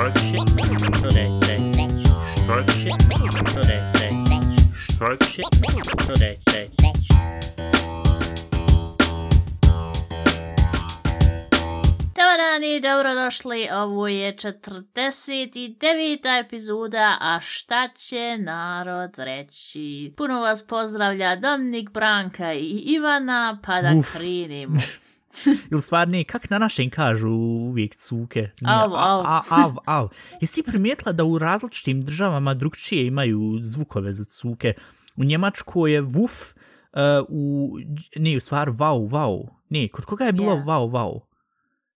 Dobar dan i dobrodošli, ovo je 49. epizoda, a šta će narod reći? Puno vas pozdravlja Dominik, Branka i Ivana, pa da Uf. krenimo. Ili stvarni, kak na našem kažu uvijek cuke? Nije, Av, av. A, a, av, av. Jesi ti primijetila da u različitim državama drugčije imaju zvukove za cuke? U Njemačkoj je vuf, uh, u, ne, u stvari vau, vau. Ne, kod koga je bilo Ja. vau, vau?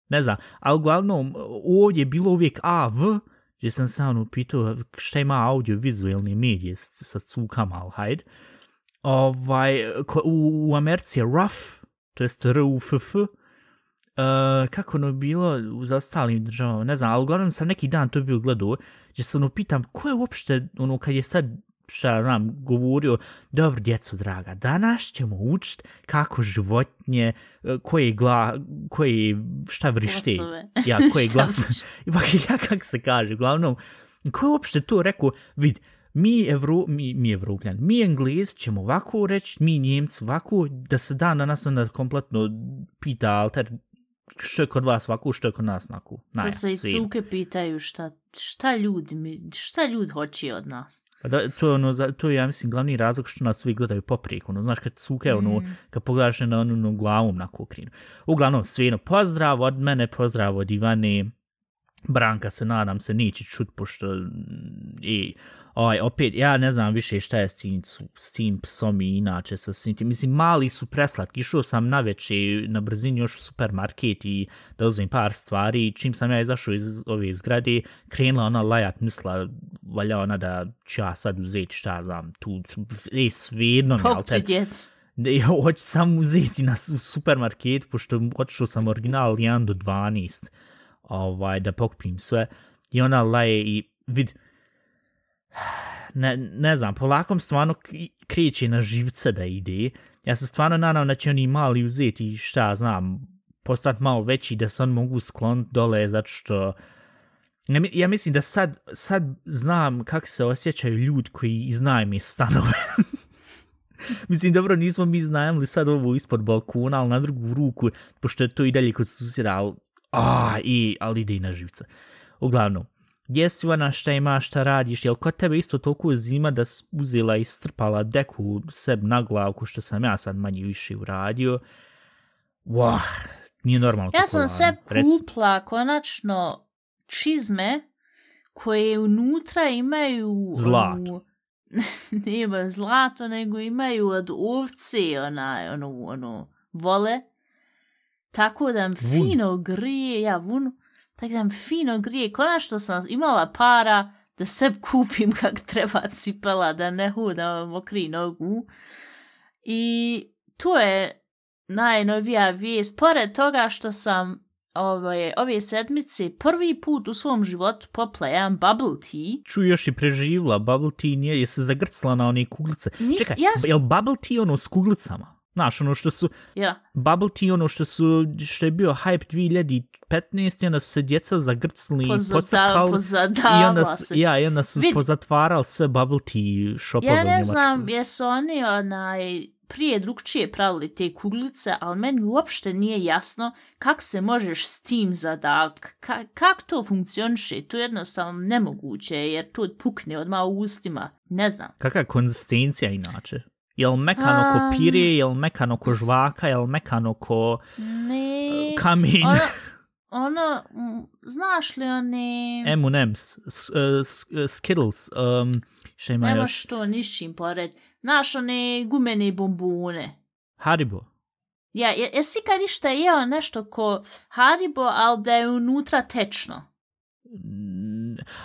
Ne znam, ali uglavnom ovdje je bilo uvijek a, v, gdje sam se ono pitao šta ima audio-vizualni medije sa cukama, ali hajde. Ovaj, u, u Americi je rough, to jest R-U-F-F, Uh, kako ono bilo u ostalim državama, ne znam, ali uglavnom sam neki dan to bio gledao, gdje se ono pitam, ko je uopšte, ono, kad je sad, šta znam, govorio, dobro, djeco draga, danas ćemo učit kako životinje, uh, koje gla, koje, šta vrište, Glasove. ja, koje glas, ja, kak se kaže, uglavnom, ko je uopšte to rekao, vid, mi, Evro, mi, mi Evropljani, mi Englezi ćemo ovako reći, mi Njemci ovako, da se dan danas onda kompletno pita alter što je kod vas ovako, što je kod nas onako. To Naja, se i sve. cuke pitaju šta, šta ljudi, šta ljudi hoće od nas. Pa Da, to je ono, za- to je, ja mislim, glavni razlog što nas uvijek gledaju poprijeku. Ono, znaš, kad cuke, ono, kad pogledaš na onu ono, glavom na kukrinu. Uglavnom, svino, pozdrav od mene, pozdrav od Ivane. Branka se, nadam se, neće čut, pošto mm, i Oj, opet, ja ne znam više šta je s tim, s tim psom i inače sa svim tim. Mislim, mali su preslatki. Išao sam na večer na brzini još u supermarket i da uzmem par stvari. Čim sam ja izašao iz ove zgrade, krenula ona lajat, misla, valja ona da ću ja sad uzeti šta znam, tu, e, svejedno mi, ali te- ja hoću sam uzeti na supermarket, pošto otišao sam original 1 do 12, ovaj, da pokupim sve. I ona laje i vid, ne, ne znam, polako stvarno kreće na živce da ide. Ja se stvarno nadam da će oni mali uzeti i šta znam, postati malo veći da se on mogu skloniti dole, zato što ja, ja mislim da sad, sad znam kako se osjećaju ljudi koji iznajme stanove. Mislim, dobro, nismo mi znajemili sad ovo ispod balkona, ali na drugu ruku, pošto je to i dalje kod susjeda, ali, a, i, ali ide i na živce. Uglavnom, gdje si ona, šta ima, šta radiš, jel kod tebe isto toliko zima da uzela i strpala deku sebi na glavu, ko što sam ja sad manje više uradio? Wah, nije normalno. Ja sam se kupla konačno čizme koje unutra imaju... Zlato. Nema zlato, nego imaju od ovce, onaj, ono, ono, vole. Tako da mi fino grije, ja vunu, tako da fino grije. Konačno sam imala para da se kupim kak treba cipela, da ne hodam mokri nogu. I to je najnovija vijest. Pored toga što sam ove, ove sedmice prvi put u svom životu popla jedan bubble tea. Ču još i preživla, bubble tea nije, je se zagrcla na one kuglice. Nis- Čekaj, ja s- jel bubble tea ono s kuglicama? Znaš, ono što su, Ja, bubble tea ono što su, što je bio hype 2015 i onda su se djeca zagrcli i pozada, pocrkali. I pozadavala onda su, se. ja, i onda su Vid- pozatvarali sve bubble tea shopove Ja u ne znam jesu oni onaj, prije drugčije pravili te kuglice, ali meni uopšte nije jasno kak se možeš s tim zadavati. Ka kak to funkcioniše? To je jednostavno nemoguće, jer to pukne odmah u ustima. Ne znam. Kakva je konzistencija inače? Jel mekano Um. ko pire, jel mekano ko žvaka, jel mekano ko Ne... kamen? Ono, ono, mm, znaš li oni... M&M's, uh, s- uh, Skittles, um, šta ima Nema još? što nišim pored. Znaš one gumene bombone. Haribo. Ja, je, jesi kad išta jeo nešto ko Haribo, ali da je unutra tečno?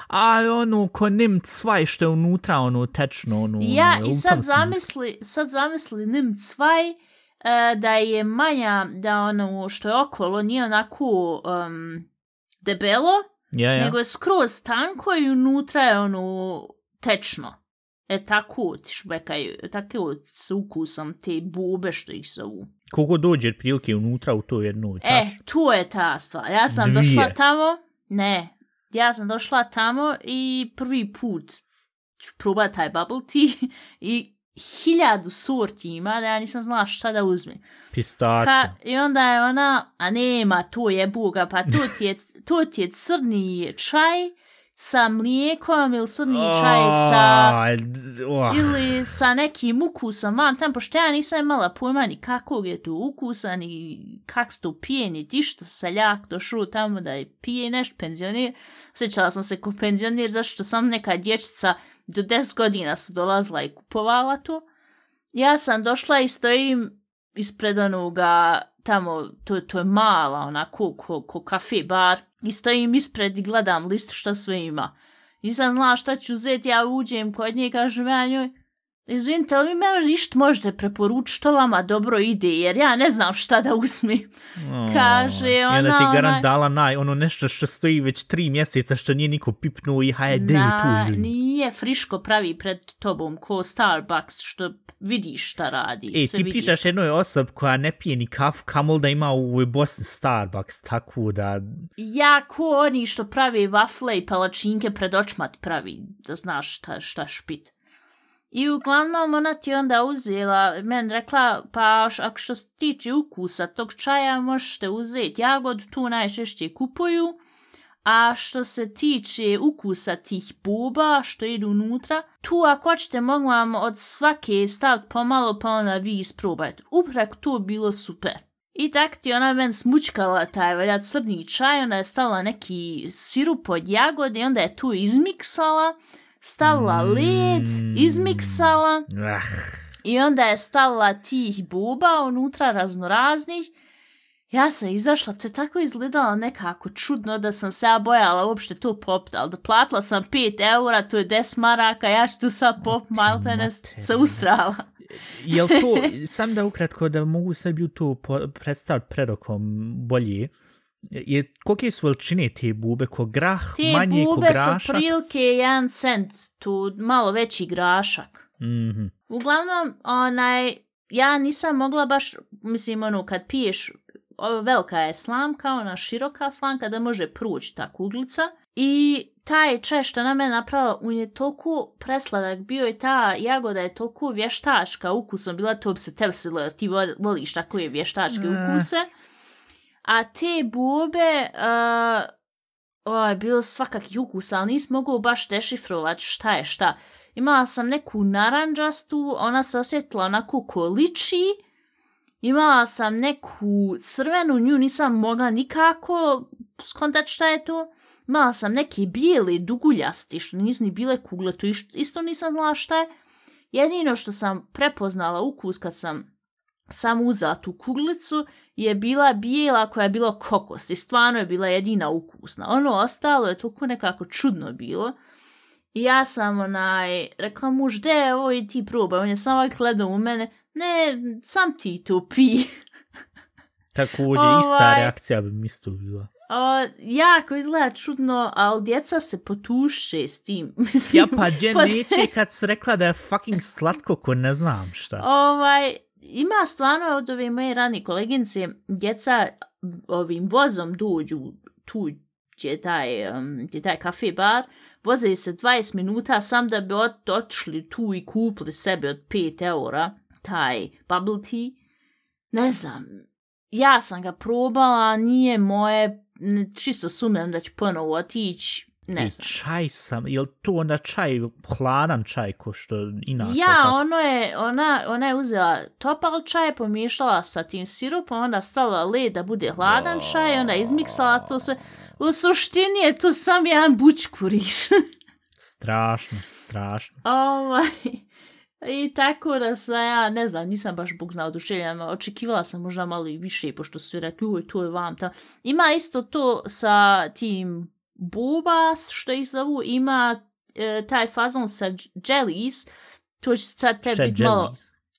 A ono, ko nim cvaj što je unutra, ono, tečno, ono... Ja, ono, i sad zamisli, sad zamisli nim cvaj, e, da je manja, da ono što je okolo nije onako um, debelo, Ja, ja. nego je skroz tanko i unutra je ono tečno. E tako ti šbekaju, tako s ukusom te bube što ih zovu. Koliko dođe prilike unutra u to jednu E, čašu? tu je ta stvar. Ja sam Dvije. došla tamo, ne, ja sam došla tamo i prvi put ću probati taj bubble tea i hiljadu sorti ima da ja nisam znala šta da uzmem. Pistaca. Ka, I onda je ona, a nema, to je buga, pa to ti je, to ti je crni čaj sa mlijekom ili crni čaj sa... Oh, ili sa nekim ukusom, vam tam, pošto ja nisam imala pojma ni kakvog je to ukusa, ni kak se to pije, ni ti što seljak došao tamo da je pije nešto penzionir. Sjećala sam se ko penzionir, zašto sam neka dječica do 10 godina su dolazila i kupovala to. Ja sam došla i stojim ispred onoga, tamo, to, to je mala, onako, ko, ko kafe bar, i stojim ispred i gledam listu šta sve ima. Nisam znala šta ću uzeti, ja uđem kod nje i kažem ja njoj, izvinite, ali mi me išta možete preporučiti što vama dobro ide, jer ja ne znam šta da uzmem. oh. Kaže ona, ti garant dala naj, ono nešto što stoji već tri mjeseca što nije niko pipnuo i hajde Na, tu. nije friško pravi pred tobom ko Starbucks što vidiš šta radi. Sve ti vidiš. pričaš jednoj osob koja ne pije ni kafu, kamol da ima u Bosni Starbucks, tako da... Ja ko oni što pravi wafle i palačinke pred očima ti pravi, da znaš šta, šta špit. I uglavnom ona ti onda uzela, men rekla, pa ako što se tiče ukusa tog čaja, možete uzeti jagodu, tu najčešće kupuju, a što se tiče ukusa tih boba što idu unutra, tu ako hoćete mogu vam od svake staviti pomalo pa onda vi isprobajte. Upravo to bilo super. I tak ti ona men smučkala taj valja crni čaj, ona je stavila neki sirup od jagode i onda je tu izmiksala, stavila led, Mm. izmiksala Ah, i onda je stavila tih buba unutra raznoraznih. Ja sam izašla, to je tako izgledalo nekako čudno da sam se ja bojala uopšte to popit, ali da platila sam 5 eura, to je 10 maraka, ja ću tu sad pop, malte ne materina. se usrala. jel to, sam da ukratko da mogu sebi to predstaviti predokom bolje, je, kolike su veličine te bube, ko grah, Te manje ko bube su grašak? prilike 1 cent, tu malo veći grašak. Mhm. Uglavnom, onaj, ja nisam mogla baš, mislim, ono, kad piješ, velika je slamka, ona široka slamka, da može proći ta kuglica. I taj čaj što na mene napravila, on je toliko presladak bio i ta jagoda je toliko vještačka ukusom, bila to bi se tebi svidjelo, ti vo- voliš tako je vještačke ukuse. A te bube, uh, oj, bilo svakak jukus, ali nisam mogao baš dešifrovati šta je šta. Imala sam neku naranđastu, ona se osjetila onako ko liči. Imala sam neku crvenu, nju nisam mogla nikako skontat šta je to. Imala sam neke bijele duguljasti, što nisu ni bile kugle, to isto nisam znala šta je. Jedino što sam prepoznala ukus kad sam sam uzela tu kuglicu je bila bijela koja je bila kokos i stvarno je bila jedina ukusna. Ono ostalo je toliko nekako čudno bilo. I ja sam onaj, rekla muž, de, ovo i ti probaj. On je samo ovak gledao u mene, ne, sam ti to pi. Također, ista Ovaj. reakcija bi mi isto bila. O, jako izgleda čudno, ali djeca se potuše s tim. Mislim, Ja pa dje pa- neće kad si rekla da je fucking slatko ko ne znam šta. Ovaj, ima stvarno od ove moje rani koleginice, djeca ovim vozom dođu tu gdje taj, um, gdje taj kafe bar, voze se 20 minuta sam da bi ot, otišli tu i kupili sebi od 5 eura taj bubble tea. Ne znam, ja sam ga probala, nije moje, čisto sumnjam da ću ponovo otići, ne I znam. čaj sam, jel to onda čaj, hladan čaj ko što inače? Ja, tako? ono je, ona, ona je uzela topal čaj, pomiješala sa tim sirupom, onda stavila led da bude hladan čaj, onda izmiksala to sve. U suštini je to sam jedan bučkuriš. Strašno, strašno. ovaj, I tako da sam ja, ne znam, nisam baš bog znao oduševljena, očekivala sam možda malo i više, pošto su rekli, uj, to je vam ta. Ima isto to sa tim bubas, što ih zovu, ima e, taj fazon sa jellies, to će sad tebi biti malo,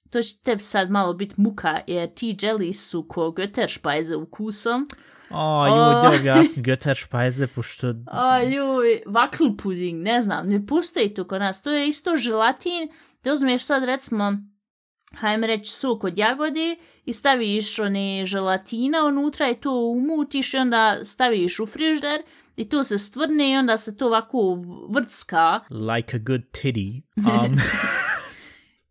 to će tebi sad malo biti muka, jer ti jellies su ko götterspajze ukusom. O, O. ju, da objasni Götter Speise, pošto... A ljuj, vaklpuding, ne znam, ne postoji to kod nas. To je isto želatin, da uzmeš sad recimo hajme reći, sok od jagode i staviš one želatina unutra i to umutiš i onda staviš u frižder i to se stvrne i onda se to ovako vrcka. Like a good titty. Um,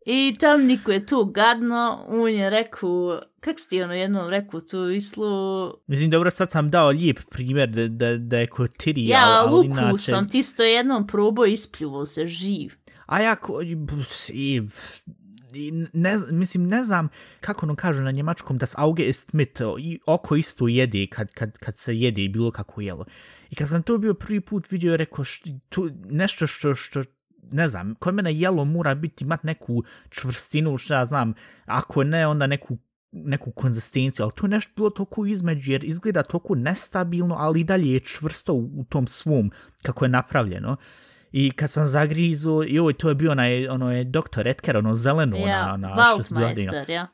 I tam niko je to gadno, on je rekao, kak si ti ono jednom rekao tu islu... mislim, dobro, sad sam dao lijep primjer da, da, da je kod titty, Ja, ali, ali luku inače... sam ti isto jednom probao i ispljuvo se živ. A ja, ko, i, ne, mislim, ne znam kako ono kažu na njemačkom das Auge ist mit, i oko isto jede kad, kad, kad se jede bilo kako jelo. I kad sam to bio prvi put vidio, rekao, što, tu, nešto što, što, ne znam, kod mene jelo mora biti, imat neku čvrstinu, što ja znam, ako ne, onda neku neku konzistenciju, ali to je nešto bilo toliko između, jer izgleda toliko nestabilno, ali i dalje je čvrsto u, u tom svom, kako je napravljeno. I kad sam zagrizo, joj, to je bio onaj, ono je Dr. Etker, ono zeleno, Ja, na, na, što se bilo. Waldmeister, ja.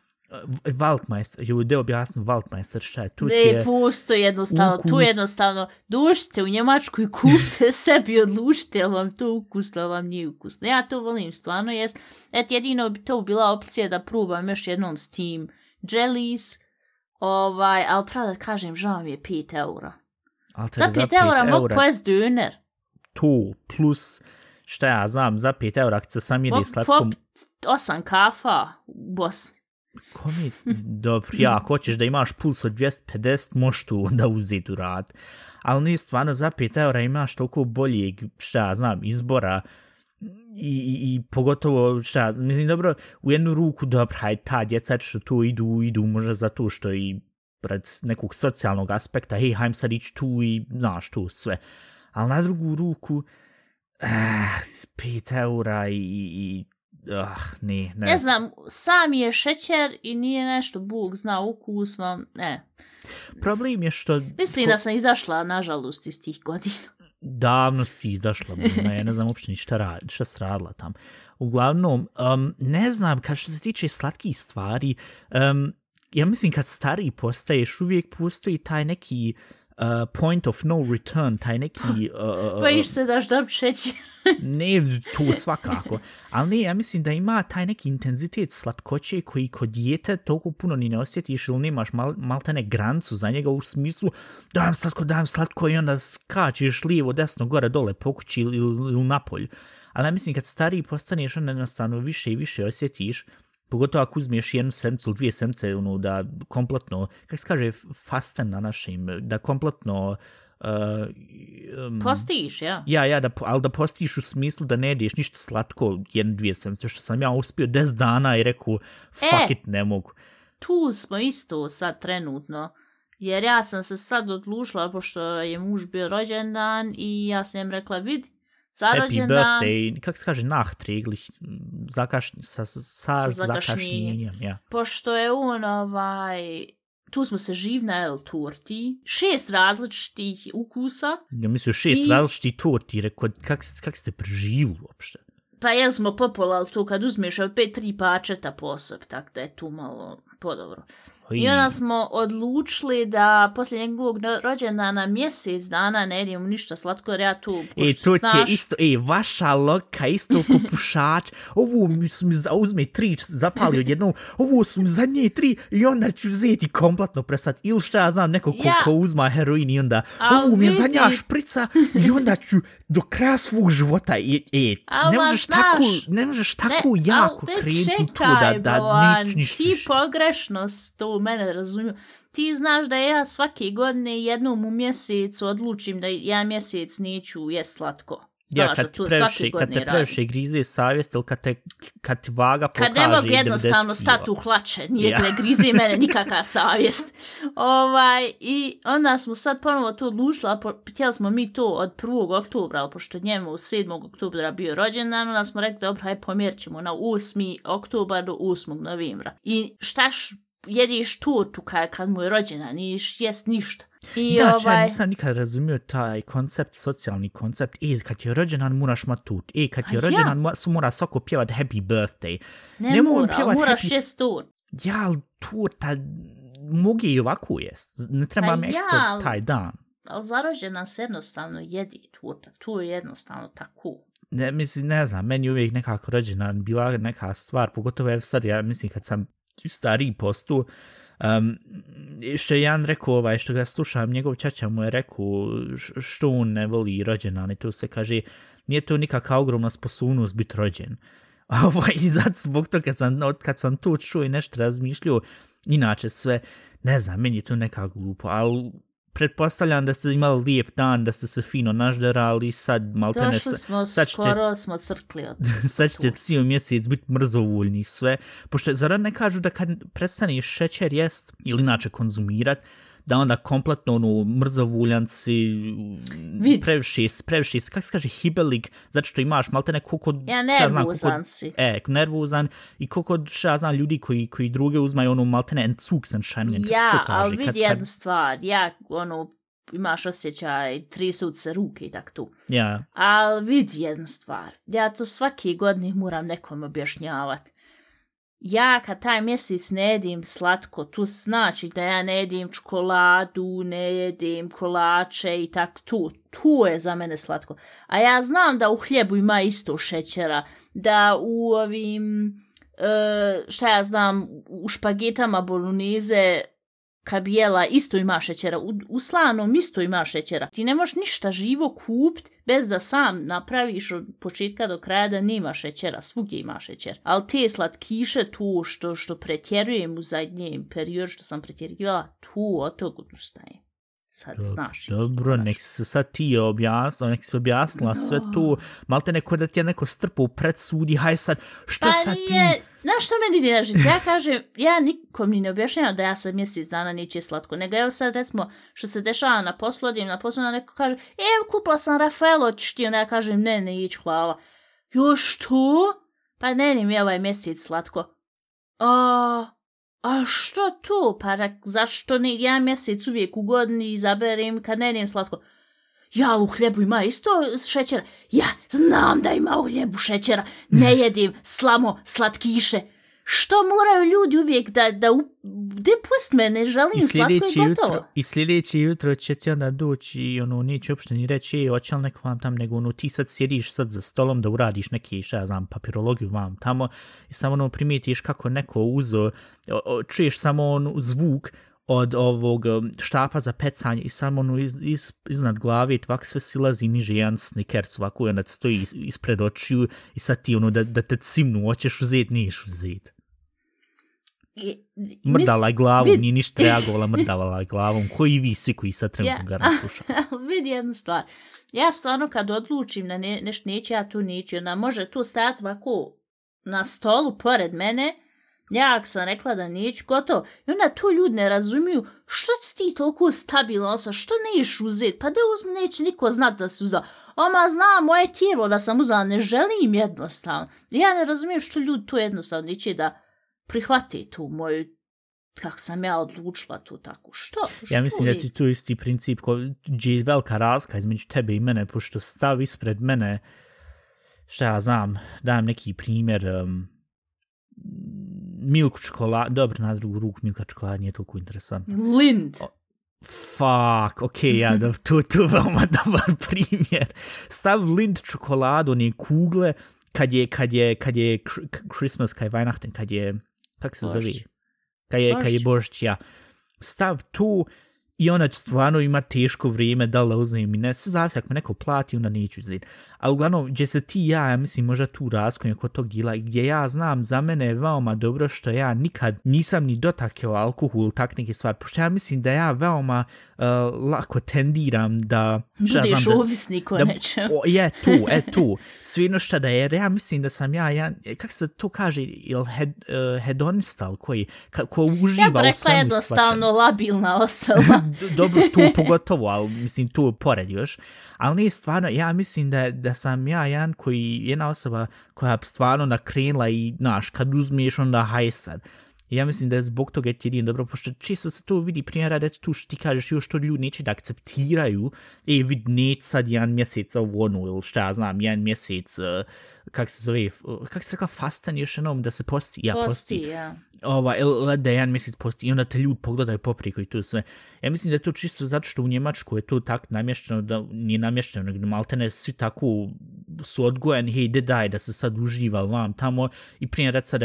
Waldmeister, joj, da objasnim Waldmeister, šta je, tu Ne, je... pusto jednostavno, tu ukus. jednostavno, dođite u Njemačku i kupite sebi, odlučite jel vam to ukusno, jel vam nije ukusno. Ja to volim stvarno, jest. Et jedino bi to bila opcija da probam još jednom s tim jellies, ovaj, ali pravo da kažem, žao mi je 5 eura. Ali Za 5 eura mogu pojest döner. To, plus, šta ja znam, za 5 eura, kad se sam Mogu slatkom... popit 8 kafa u Bosni. Ko mi, dobro, ja, ako hoćeš da imaš puls od 250, možeš tu onda uzeti u rad. Ali nije stvarno, za 5 eura imaš toliko boljeg, šta ja znam, izbora i, i, i pogotovo, šta, mislim, dobro, u jednu ruku, dobro, hajde, ta djeca što tu idu, idu možda zato što i pred nekog socijalnog aspekta, hej, hajm sad ići tu i, znaš, tu sve. Ali na drugu ruku, eh, ah, 5 eura i, i, i ah, ne, ne, Ne znam, sam je šećer i nije nešto, Bog zna, ukusno, ne. Problem je što... Mislim da sam izašla, nažalost, iz tih godina. davno si izašla, ja ne znam uopšte ni šta, rad, šta si radila tam. Uglavnom, um, ne znam, kad što se tiče slatkih stvari, um, ja mislim kad stariji postaješ, uvijek postoji taj neki uh, point of no return, taj neki... Uh, Bojiš se daš dob šećer. ne to svakako, ali ne, ja mislim da ima taj neki intenzitet slatkoće koji kod dijete toliko puno ni ne osjetiš ili nemaš mal, maltene grancu za njega u smislu dajem slatko, dajem slatko i onda skačeš lijevo, desno, gore, dole, po kući ili, ili, napolju. Ali ja mislim kad stariji postaneš, onda jednostavno više i više osjetiš, pogotovo ako uzmeš jednu sedmicu ili dvije sedmice, ono, da kompletno, kako se kaže fasten na našim, da kompletno uh, um, Postiš, ja. Ja, ja, da, ali da postiš u smislu da ne jedeš ništa slatko jednu, dvije sedmice, što sam ja uspio 10 dana i rekao, fuck E. it, ne mogu. Tu smo isto sad trenutno. Jer ja sam se sad odlučila, pošto je muž bio rođendan i ja sam im rekla, vidi, za Happy rođendan... birthday, kako se kaže, nachträglich, zakaš, sa, sa, sa zakašnjenjem, ja. pošto je on ovaj tu smo se živ na El Torti, šest različitih ukusa, Ja mislim, šest I- različitih torti, rekao, kak, kak ste preživili uopšte? pa jel smo popolali to kad uzmeš opet tri pačeta poseb, tak da je tu malo podobro. I onda smo odlučili da poslije njegovog no- rođendana mjesec dana ne jedemo ništa slatko, jer ja tu, E, pošto to ti znaš, je isto, e, vaša loka, isto ko pušač, ovo su mi zauzme tri, zapali odjednom, ovo su mi zadnje tri i onda ću uzeti kompletno presat, ili šta ja znam, neko ko, Ja. ko uzma heroin i onda, Al ovo mi je vidi. zadnja šprica i onda ću do kraja svog života, e, e Al ne možeš znaš, tako, ne možeš tako ne, jako krenuti u to čekaj, da, da ništa Ti pogrešno s to mene razumiju. Ti znaš da ja svake godine jednom u mjesecu odlučim da ja mjesec neću jest slatko. Ja, Znaš da kad, ti previše, kad te previše grize savjest ili kad, te, kad ti vaga pokaže Kad ne mogu 90 jednostavno stati u hlače, nije Ja. ne grizi mene nikakva savjest. Ovaj, I onda smo sad ponovo to po- htjeli smo mi to od 1. oktobra, ali pošto njemu 7. oktobra bio rođendan, onda smo rekli, dobro, hajde pomjerit ćemo na 8. oktobar do 8. novembra. I šta š, jediš tortu kad, kad mu je rođendan, niješ jest ništa. I Da, ovaj... ja nisam nikad razumio taj koncept, socijalni koncept. E, kad je rođendan moraš matut. E, kad je A rođendan ja. su mora svako pjevat happy birthday. ne, nemoj mora, moraš happy- jest tortu. Ja, ali torta mogu i ovako jest. Ne treba Pa mi ja, ekstra ali- taj dan. Ali za rođendan se jednostavno jedi torta. To je jednostavno tako. ne, mislim, ne znam, meni je uvijek nekako rođendan bila neka stvar, pogotovo evo sad, ja mislim kad sam stariji postu, um, što je Jan rekao, ovaj, što ga slušam, njegov čača mu je rekao što on ne voli rođendan i tu se kaže, nije to nikakva ogromna sposobnost biti rođen. A ovaj, i zato zbog toga sam, od kad sam to čuo i nešto razmišljio, inače sve, ne znam, meni je to neka glupo, ali pretpostavljam da ste imali lijep dan, da ste se fino nažderali, sad malte ne... Došli smo, sad ćete, skoro smo crkli od... sad ćete cijel mjesec biti mrzovoljni sve. Pošto, zar ne kažu da kad prestaneš šećer jest ili inače konzumirat, da onda kompletno ono mrzovuljanci previše, previše, kako se kaže, hibelik, zato što imaš malte ne koliko... Ja, nervuzan si. E, nervuzan i koliko ja znam ljudi koji, koji druge uzmaju ono malte ne entzugsenscheinen, ja, ali vidi jednu stvar, ja ono imaš osjećaj, trisut se ruke i tak tu. Ja. Ali vidi jednu stvar, ja to svake godine moram nekom objašnjavati ja kad taj mjesec ne jedim slatko, tu znači da ja ne jedim čokoladu, ne jedim kolače i tak tu. Tu je za mene slatko. A ja znam da u hljebu ima isto šećera, da u ovim, e, šta ja znam, u špagetama bolognese kad jela isto ima šećera, u, u slanom isto ima šećera. Ti ne možeš ništa živo kupit bez da sam napraviš od početka do kraja da nema šećera, svugdje ima šećer. Ali te slatkiše tu što, što pretjerujem u zadnjem periodu što sam pretjerivala, tu od tog odustajem sad znaš. Dobro, nek se sad ti objasnila, nek se objasnila no. sve tu, malo te neko da ti je neko strpo u predsudi, haj sad, što pa sad ti... Znaš što meni ide Ja kažem, ja nikom ni ne objašnjam da ja sam mjesec dana neće slatko, nego evo sad recimo što se dešava na poslu, odim na poslu, neko kaže, evo kupla sam Rafaelo, ćeš ti, onda ja kažem, ne, ne, ić, hvala. Još što? Pa ne, ne mi ovaj mjesec slatko. A, A što to? Pa zašto ne ja mjesec uvijek u godini izaberem kad ne nijem slatko? Ja u hljebu ima isto šećera. Ja znam da ima u hljebu šećera. Ne jedim slamo slatkiše. Što moraju ljudi uvijek da, da u... De pust me, ne želim slatko i gotovo. Jutro, I sljedeći jutro će ti onda doći i ono, neće uopšte ni reći, je, hoće li neko vam tam, nego ono, ti sad sjediš sad za stolom da uradiš neki, šta ja znam, papirologiju vam tamo i samo ono primijetiš kako neko uzo, čuješ samo on zvuk od ovog um, štapa za pecanje i samo ono iz, iz, iznad glave tvak sve silazi niže jedan snickers ovako i onda stoji ispred očiju i sad ti ono da, da te cimnu, hoćeš uzeti, niješ uzeti. Mrdala je glavom, vid... nije ništa reagovala, mrdavala je glavom. Koji vi svi koji sad trenutno ja. ga slušaju? vidi jednu stvar. Ja stvarno kad odlučim na ne, nešto neće, ja tu neću. Ona može tu stajati ovako na stolu pored mene. Ja sam rekla da neću, gotovo. I onda tu ljudi ne razumiju što si ti toliko stabilno sa, što neš uzeti? Pa da uzmi, neće niko znat da si uzao. Oma zna moje tijelo da sam uzela, ne želim jednostavno. Ja ne razumijem što ljudi tu jednostavno neće da prihvati tu moju kako sam ja odlučila tu tako. Što? što ja mislim da ti tu isti princip ko je velika razka između tebe i mene, pošto stav ispred mene, šta ja znam, dajem neki primjer, um, milk čokolad, dobro, na drugu ruku milka čokolad nije toliko interesantno. Lind. O, fuck, ok, ja, da, tu, tu veoma dobar primjer. Stav lind čokoladu, one kugle, kad je, kad je, kad je Christmas, kad je Weihnachten, kad je kak se zove? Kad je, kad je Božić, ja. Stav tu i ona stvarno ima teško vrijeme da li uzmem i ne. Sve zavisi, ako me neko plati, onda neću uzeti. A uglavnom, gdje se ti ja, ja mislim, možda tu raskojem kod tog dila, gdje ja znam, za mene je veoma dobro što ja nikad nisam ni dotakio alkohol, tak neke stvari, pošto ja mislim da ja veoma uh, lako tendiram da... Budeš znam, ovisnik o nečem. Je, tu, e, tu. Svino što da je, jer ja mislim da sam ja, ja kak se to kaže, il hed, uh, hedonistal koji, ka, ko uživa ja, u svemu jednostavno labilna osoba dobro, tu pogotovo, ali mislim, tu pored još. Ali nije stvarno, ja mislim da, da sam ja jedan koji, jedna osoba koja je stvarno nakrenila i, znaš, kad uzmiješ onda haj sad. Ja mislim da je zbog toga ti jedin dobro, pošto često se to vidi primjera da tu što ti kažeš još to ljudi neće da akceptiraju, e vid neće sad jedan mjesec ovo ono, ili šta ja znam, jedan mjesec, uh, kak se zove, kak se rekla fastan još jednom da se posti, ja posti, posti. ja. Ova, ili da jedan mjesec posti i onda te ljudi pogledaju popriko i to sve. Ja mislim da je to čisto zato što u Njemačku je to tak namješteno da nije namješteno, nego malte ne svi tako su odgojeni, hej, de daj da se sad uživa vam tamo. I prije reći sad,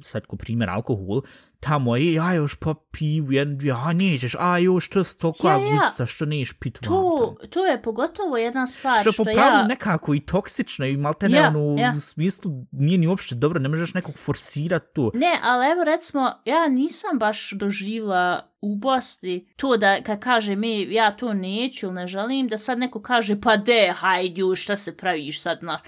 sad ko primjer alkohol, tamo je, ja još pa pivu, jedan, dvije, a nećeš, a još to je stokova Ja, ja. što neš pit vam To, to je pogotovo jedna stvar Što što, po pravilu ja... nekako i toksično i malte ne Ja, ono, ja. u smislu nije ni uopšte dobro, ne možeš nekog forsirati to. Ne, ali evo recimo, ja nisam baš doživla u Bosni to da kad kaže mi ja to neću ne želim, da sad neko kaže pa de, hajde, ju, šta se praviš sad na...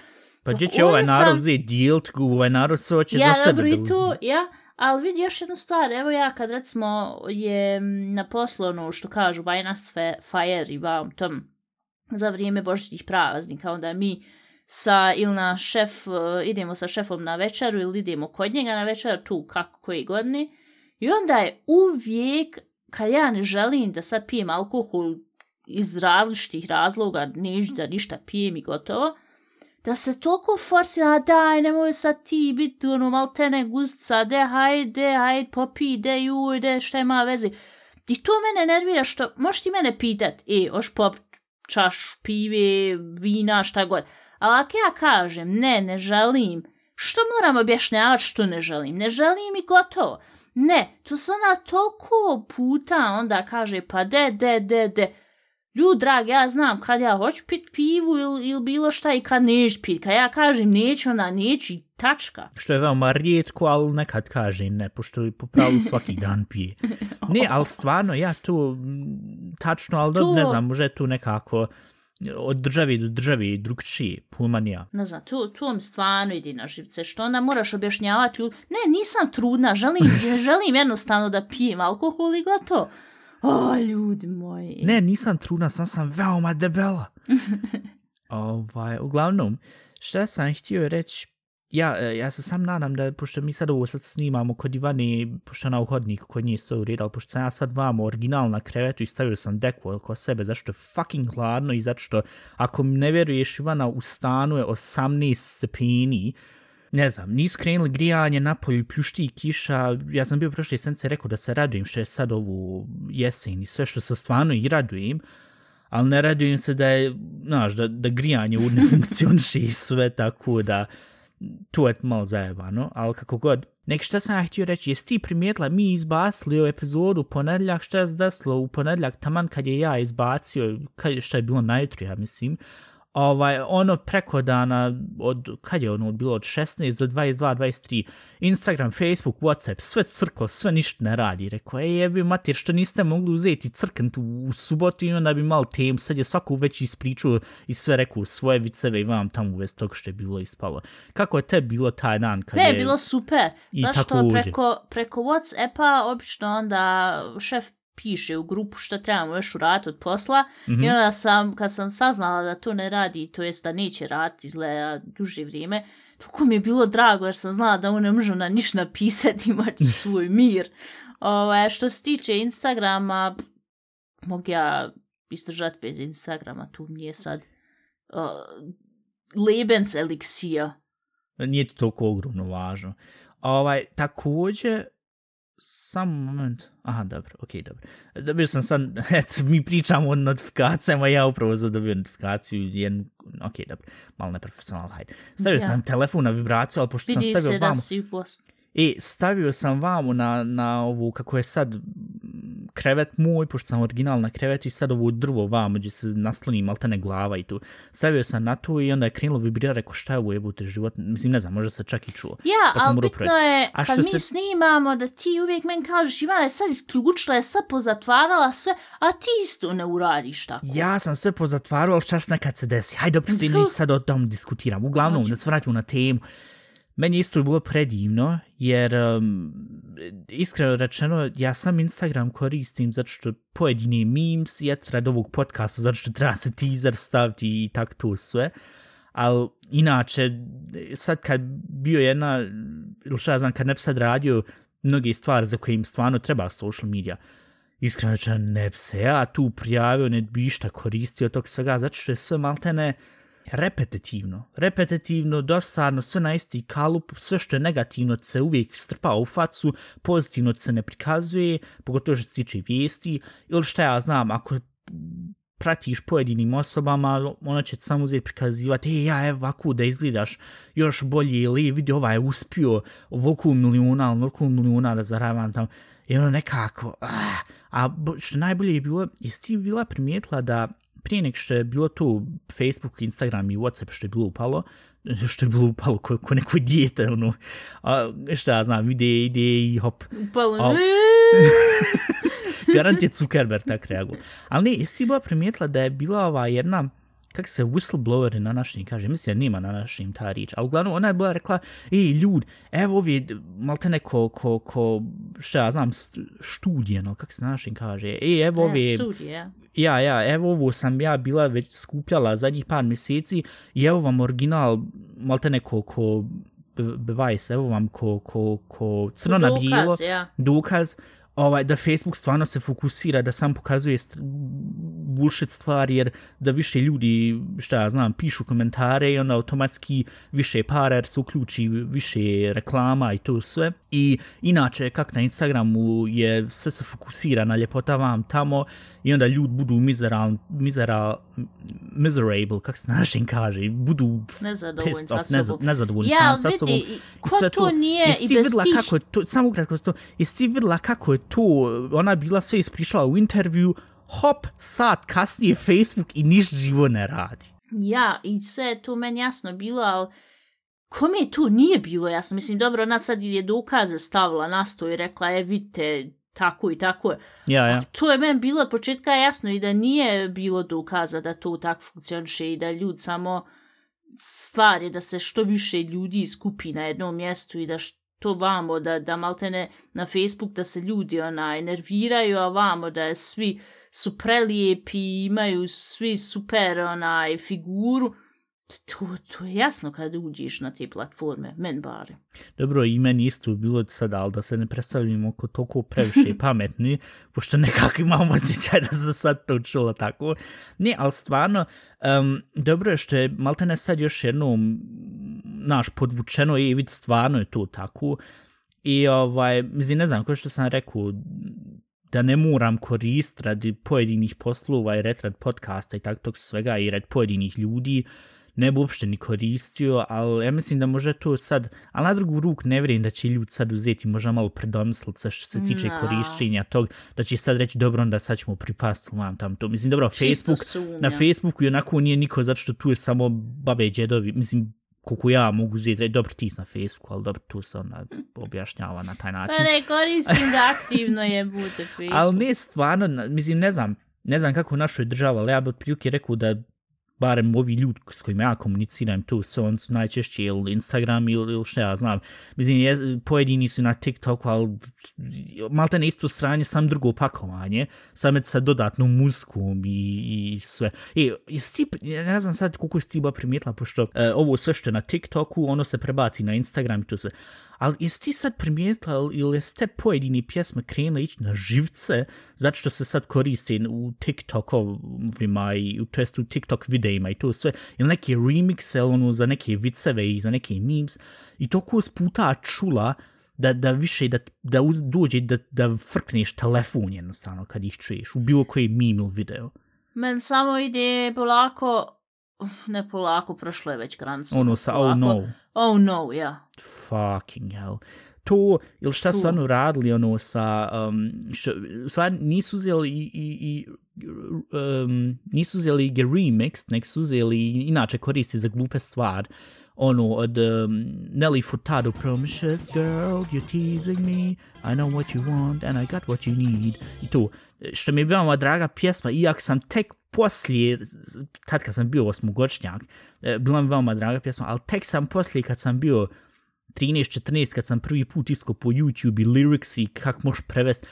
Pa gdje će ovaj narod sam- uzeti dilt, ovaj narod sve hoće ja, za sebe dobro, da i uzme. to, ja, ali vidi još jednu stvar, evo ja kad recimo je na poslu ono što kažu Vajnas Fire i vam tom za vrijeme božićnih praznika, onda mi sa ili na šef, eh, idemo sa šefom na večeru ili idemo kod njega na večeru, tu kako koji godini. I onda je uvijek, kad ja ne želim da sad pijem alkohol iz različitih razloga, neću da ništa pijem i gotovo, da se toliko forsira, daj, nemoj sad ti biti ono maltene guzca, de, hajde, hajde, popi, de, juj, de, šta ima vezi. I to mene nervira što, možeš ti mene pitat, e, oš pop čaš pive, vina, šta god. Ali ako ja kažem, ne, ne želim, što moram objašnjavati što ne želim? Ne želim i gotovo. Ne, to se ona toliko puta onda kaže, pa de, de, de, de. Ljud, drag, ja znam kad ja hoću pit pivu ili, ili bilo šta i kad neš pit. Kad ja kažem neću, onda neću i tačka. Što je veoma rijetko, ali nekad kaže ne, pošto je po pravilu svaki dan pije. Ne, ali stvarno, ja to mm, tačno, ali To- ne znam, može tu nekako od države do države drugčije, pumanija. Ne znam, to, to mi stvarno ide na živce. Što onda moraš objašnjavati ljud. Ne, nisam trudna, želim, želim jednostavno da pijem alkohol i gotovo. O, ljudi moji. Ne, nisam trudna, sam sam veoma debela. ovaj, uglavnom, šta sam htio reći, ja, e, ja se sam nadam da, pošto mi sad ovo sad snimamo kod Ivane, pošto ona u hodniku kod nje sve u ali pošto sam ja sad vamo original na krevetu i stavio sam deku oko sebe, zašto je fucking hladno i zato što, ako mi ne vjeruješ, Ivana u stanu je 18 stepeni, ne znam, nisu krenuli grijanje, napolju pljušti i kiša, ja sam bio prošle sence rekao da se radujem što je sad ovu jesen i sve što se stvarno i radujem, ali ne radujem se da je, znaš, da, da grijanje u ne funkcioniše i sve tako da tu je malo zajebano, ali kako god. Nek šta sam ja htio reći, jesi ti primijetila, mi izbasili ovu epizodu u ponedljak, šta je zdeslo u ponedljak, taman kad je ja izbacio, kad, šta je bilo najutro, ja mislim, ovaj, ono preko dana, od, kad je ono bilo, od 16 do 22, 23, Instagram, Facebook, Whatsapp, sve crklo, sve ništa ne radi. Rekao, ej jebi mater, što niste mogli uzeti crknut u, u subotu i onda bi malo temu, sad je svaku već ispričao i sve rekao svoje viceve i vam tamo uvez tog što je bilo ispalo. Kako je te bilo taj dan kad Ne, je... bilo super. I Znaš što, preko, preko Whatsappa obično onda šef piše u grupu što trebamo još uraditi od posla mm Mhm. -hmm. i onda sam, kad sam saznala da to ne radi, to jest da neće raditi izgleda duže vrijeme, toliko mi je bilo drago jer sam znala da on ne može na ništa napisati, imat će svoj mir. Ovaj, što se tiče Instagrama, mogu ja izdržati bez Instagrama, tu mi je sad uh, Lebens eliksija. Nije ti toliko ogromno važno. Ovaj, također, sam moment, aha, dobro, okej, dobro. Dobio sam sad, eto, mi pričamo o notifikacijama, ja upravo sad dobio notifikaciju, jednu, okej, dobro, malo neprofesionalno, hajde. Stavio Ja. sam telefon na vibraciju, ali pošto sam Vidi stavio se da vamo, si u Bosni. E, stavio sam vamo na, na ovu, kako je sad krevet moj, pošto sam original na krevetu i sad ovo drvo vamo gdje se nasloni maltene glava i tu. Stavio sam na to i onda je krenulo vibrira, rekao šta je ovo jebote život, mislim ne znam, možda se čak i čulo. Ja, Pa ali bitno je, A kad mi se- snimamo, da ti uvijek meni kažeš, Ivana je sad isključila, je sad pozatvarala sve, a ti isto ne uradiš tako. Ja sam sve pozatvarao, ali šta nekad se desi. Hajde, Puh. neću sad o tom diskutiram. Uglavnom, da se vratimo na temu. Meni je isto bilo predivno, jer um, iskreno rečeno, ja sam Instagram koristim zato što pojedine memes i eto ovog podcasta, zato što treba se teaser staviti i tak to sve. Ali inače, sad kad bio jedna, ili šta ja znam, kad ne bi sad radio mnoge stvari za koje im stvarno treba social media, iskreno rečeno ne bi se ja tu prijavio, ne bi išta koristio tog svega, zato što je sve maltene repetitivno. Repetitivno, dosadno, sve na isti kalup, sve što je negativno se uvijek strpa u facu, pozitivno se ne prikazuje, pogotovo što se tiče vijesti, ili šta ja znam, ako pratiš pojedinim osobama, ona će samo uzeti prikazivati, e, ja, evo, ovako da izgledaš još bolje, ili e, vidi, ovaj je uspio ovoliko milijuna, ovoliko milijuna da zaravam tamo. I ono nekako, ah, a što najbolje je bilo, jesi ti bila primijetila da prije nek što je bilo tu Facebook, Instagram i Whatsapp što je bilo upalo, što je bilo upalo ko, ko neko dijete, ono, a, šta ja znam, ide, ide i hop. Upalo. A, garant je Zuckerberg tak reagovao. Ali ne, jesi ti bila primijetila da je bila ova jedna, kak se whistleblower na našim kaže, mislim da nema na našim ta riječ, ali uglavnom ona je bila rekla, ej ljud, evo ovi, malte neko, ko, ko, šta ja znam, studije, no, kak se na našim kaže, ej, evo ovi, Ne, studije. ja, ja, evo ovo sam ja bila već skupljala zadnjih par mjeseci i evo vam original, malte neko ko bevice, evo vam ko, ko, ko crno na bijelo, Dokaz, ja. dokaz ovaj, da Facebook stvarno se fokusira da sam pokazuje st bullshit stvari, jer da više ljudi, šta ja znam, pišu komentare i onda automatski više para jer se uključi više reklama i to sve. I inače, kak na Instagramu je sve se fokusira na ljepota vam tamo i onda ljudi budu miseral, miseral, miserable, kak se našim kaže, budu Nezadovoljni pissed off, neza, nezadovoljni Ja, sam sa vidi, sobom. i I ko sve to nije i bez tih- kako je to, samo ukratko to, jesi ti vidjela kako je to, ona bila sve ispričala u intervju, hop, sat kasnije Facebook i niš živo ne radi. Ja, i sve je tu meni jasno bilo, ali kome je tu nije bilo jasno? Mislim, dobro, ona sad je dokaze stavila na sto i rekla, je, vidite, tako i tako je. Ja, ja. To je meni bilo od početka jasno i da nije bilo dokaza da to tako funkcioniše i da ljud samo stvar je da se što više ljudi skupi na jednom mjestu i da što vamo, da, da maltene na Facebook da se ljudi onaj nerviraju, a vamo da svi su prelijepi imaju svi super onaj figuru. To, to je jasno kad uđeš na te platforme, men bare. Dobro, i meni isto bilo sad, ali da se ne predstavljamo oko toliko previše pametni, pošto nekako imamo osjećaj da se sad to čulo tako. Ne, ali stvarno, um, dobro je što je maltene sad još jednom naš podvučeno i vid stvarno je to tako. I ovaj, mislim, ne znam, ko što sam rekao, da ne moram korist radi pojedinih poslova i red rad podcasta i tako tog svega i red pojedinih ljudi, ne bi uopšte ni koristio, ali ja mislim da može to sad, ali na drugu ruk ne vjerujem da će ljudi sad uzeti možda malo predomislit se što se tiče No. korišćenja tog, da će sad reći dobro onda sad ćemo pripasti vam tam to. Mislim dobro, Čisto Facebook, sumnjam. na Facebooku i onako nije niko zato što tu je samo babe džedovi, mislim koliko ja mogu uzeti, reći, dobro ti na Facebooku, ali dobro tu se onda objašnjava na taj način. Pa ne koristim ga aktivno je bude Facebook. Ali ne stvarno, mislim, ne znam, ne znam kako u našoj država, ali ja bi otprilike rekao da barem ovi ljudi s kojima ja komuniciram tu, su, on su najčešće ili Instagram ili, ili šta ja znam. Mislim, je, pojedini su na TikToku, ali malte ne isto sranje, sam drugo pakovanje, sam sa dodatnom muzikom i, i sve. E, jesi ti, ja ne znam sad koliko si ti ba primijetila, pošto e, ovo sve što je na TikToku, ono se prebaci na Instagram i to sve. Ali jesi ti sad primijetila ili ste pojedini pjesme krenule ići na živce zato što se sad koriste u TikTokovima i to jest u TikTok videima i to sve ili neke remixe ono za neke viceve i za neke memes i to ko puta čula da, da više da, da uz, dođe da, da frkneš telefon jednostavno kad ih čuješ u bilo koji meme ili video. Men samo ide polako, ne polako, prošlo je već granicu. Ono sa oh polako. no. Oh no, ja. fucking hell. To, ili šta su Tu. ono radili, ono, sa, um, što, sva nisu uzeli i, i, i um, nisu uzeli ga remix, nek su uzeli, inače koristi za glupe stvar, ono, od um, Nelly Furtado, Promiscuous girl, you're teasing me, I know what you want, and I got what you need, i to, što mi je veoma draga pjesma, iako sam tek poslije, tad kad sam bio osmogočnjak, e, bila mi veoma draga pjesma, ali tek sam poslije kad sam bio 13-14 kad sam prvi put isko po YouTube i lyrics i možeš prevesti,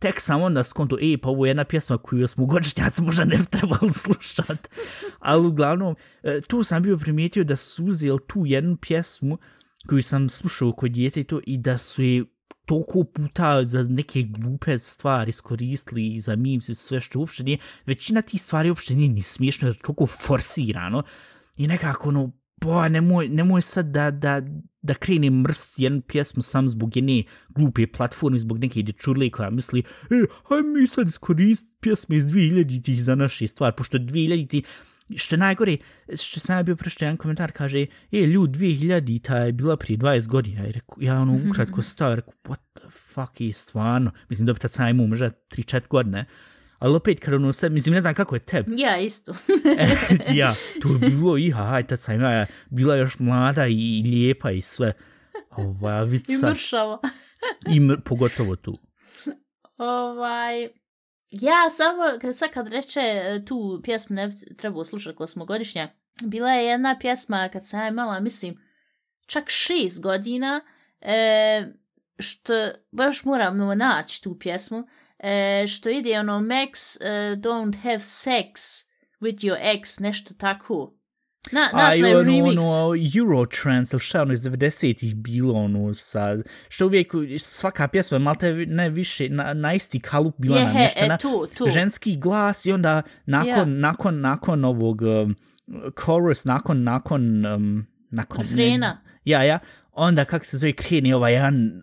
tek sam onda skonto, ej, pa ovo je jedna pjesma koju smo godišnjaci možda ne trebali slušat. Ali uglavnom, e, tu sam bio primijetio da su uzeli tu jednu pjesmu koju sam slušao kod djete i to i da su je toliko puta za neke glupe stvari iskoristili i za memes i sve što uopšte nije, većina tih stvari uopšte nije ni smiješno, jer je toliko forsirano i nekako ono, bo, nemoj, nemoj sad da, da, da krenem mrst jednu pjesmu sam zbog jedne glupe platforme, zbog neke dječurle koja misli, e, hajde mi sad iskorist pjesme iz 2000-ih za naše stvari, pošto 2000-ih što najgore, što sam ja bio prošlo jedan komentar, kaže, e, ljud, 2000-ta je bila prije 20 godina, i reku, ja ono ukratko stao, reku, what the fuck je stvarno, mislim, da bi tad sam imao možda 3-4 godine, ali opet, kad ono sad, mislim, ne znam kako je tebi. Ja, isto. ja, to je bilo, iha, haj, tad sam ja bila još mlada i lijepa i sve. Ovaj, vica. I mršava. I mr, pogotovo tu. Ovaj, ja samo, kad sad kad reče e, tu pjesmu ne treba slušati ko smo godišnja, bila je jedna pjesma kad sam ja imala, mislim, čak šest godina, e, što baš moram naći tu pjesmu, e, što ide ono Max uh, don't have sex with your ex, nešto tako. Na, naš A, ono, remix. ono, Eurotrance, ili šta ono iz 90-ih bilo ono sad, što uvijek svaka pjesma je malte ne više na, na isti kalup bila Je, na he, e, tu, tu. ženski glas i onda nakon, Ja. nakon, nakon ovog um, chorus, nakon, nakon, um, nakon, Refrena. ja, ja, onda kak se zove kreni ovaj jedan,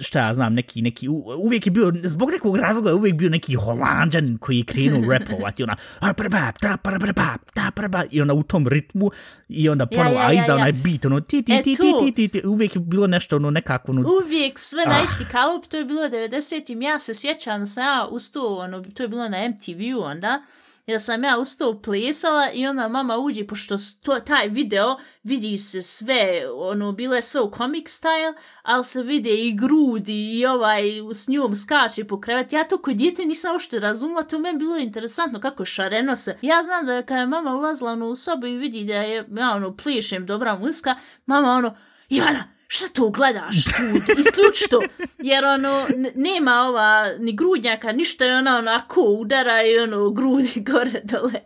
šta ja znam, neki, neki, uvijek je bio, zbog nekog razloga je uvijek bio neki holandžan koji je krenuo repovati, ona, "A, ta, prabab, ta, prabab", i onda u tom ritmu, i onda Ja, ponovo, ja, a ja, iza ja. onaj beat, ono, ti, ti, E, ti, ti, ti, ti, ti, uvijek je bilo nešto, ono, nekako, ono, Uvijek sve na isti kalup, to je bilo 90-im, ja se sjećam sam ja ono, to je bilo na MTV-u onda, jer sam ja ustao plesala i onda mama uđe, pošto to, taj video vidi se sve, ono, bilo je sve u comic style, ali se vide i grudi i ovaj s njom skače po krevet. Ja to kod djete nisam uopšte razumla, to meni bilo interesantno kako šareno se. Ja znam da je kada je mama ulazila ono, u sobu i vidi da je, ja ono, plišem dobra muzika, mama ono, Ivana, šta to gledaš tu, isključi to, jer ono, nema ova ni grudnjaka, ništa je ona onako udara i ono, grudi gore dole,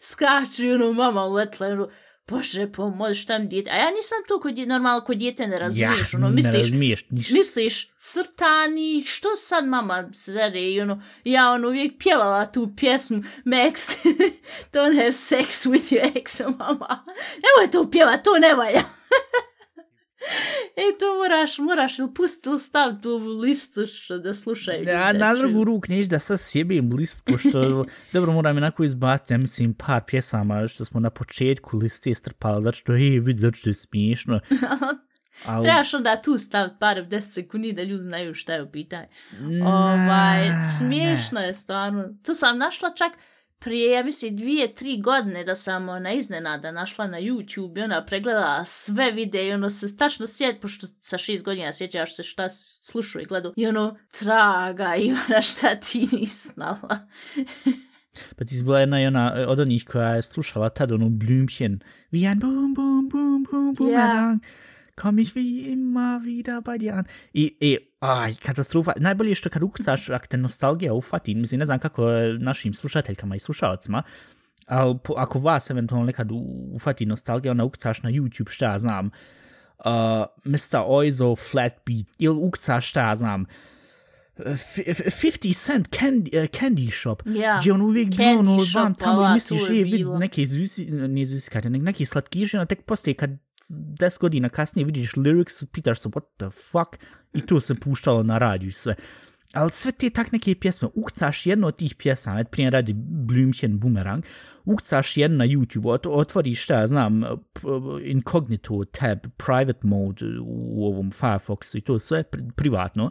skaču i ono, mama uletla, ono, bože pomozi, šta mi djete, a ja nisam to kod, normalno kod djete ne razumiješ, ono, ne misliš, razumiješ ništa. misliš, crtani, što sad mama svere i ono, ja ono uvijek pjevala tu pjesmu Max, don't have sex with your ex, mama, nemoj to pjevat, to ne valja. E, to moraš, moraš ili pustiti ili staviti u listu što da slušaju. Ja, na drugu ruk neš da sad sjebim list, pošto, dobro, moram onako izbaciti, ja mislim, par pjesama što smo na početku liste strpali, zato što, hej, vidi, zato što je smiješno. Ali, Trebaš onda tu staviti par 10 sekundi da ljudi znaju šta je u pitanju. Ovaj, smiješno je stvarno. Tu sam našla čak prije, ja mislim, dvije, tri godine da sam ona iznenada našla na YouTube i ona pregledala sve videe i ono se tačno sjeti, pošto sa šest godina sjećaš se šta slušao i gledao. I ono, traga, Ivana, šta ti nisi znala? Pa ti si bila jedna i ona e, od onih koja je slušala tad onu Blümchen. Wie ein Bum, Bum, Bum, Bum, Boomerang. Komm ich wie immer wieder bei dir an. I, i, aj, katastrofa. Najbolje je što kad ukucaš, ako te nostalgija ufati, mislim, ne znam kako je našim slušateljkama i slušalcima, ali po, ako vas eventualno nekad ufati nostalgija, onda ukucaš na YouTube, šta ja znam, uh, Mr. Oizo Flat Beat, ili ukucaš, šta ja znam, f- f- 50 Cent Candy, uh, candy Shop, Ja. gdje on uvijek bio ono tamo i misliš, je vid, neke izusi, ne izusikate, nek, neki slatkiši, onda tek poslije kad 10 godina kasnije vidiš lyrics, pitaš se what the fuck, i to se puštalo na radiju i sve. Ali sve te tak neke pjesme, ukcaš jednu od tih pjesama, prije radi Blümchen Boomerang, ukcaš jednu na YouTube, ot, otvoriš šta, ja znam, incognito tab, private mode u ovom Firefoxu i to sve pri, privatno,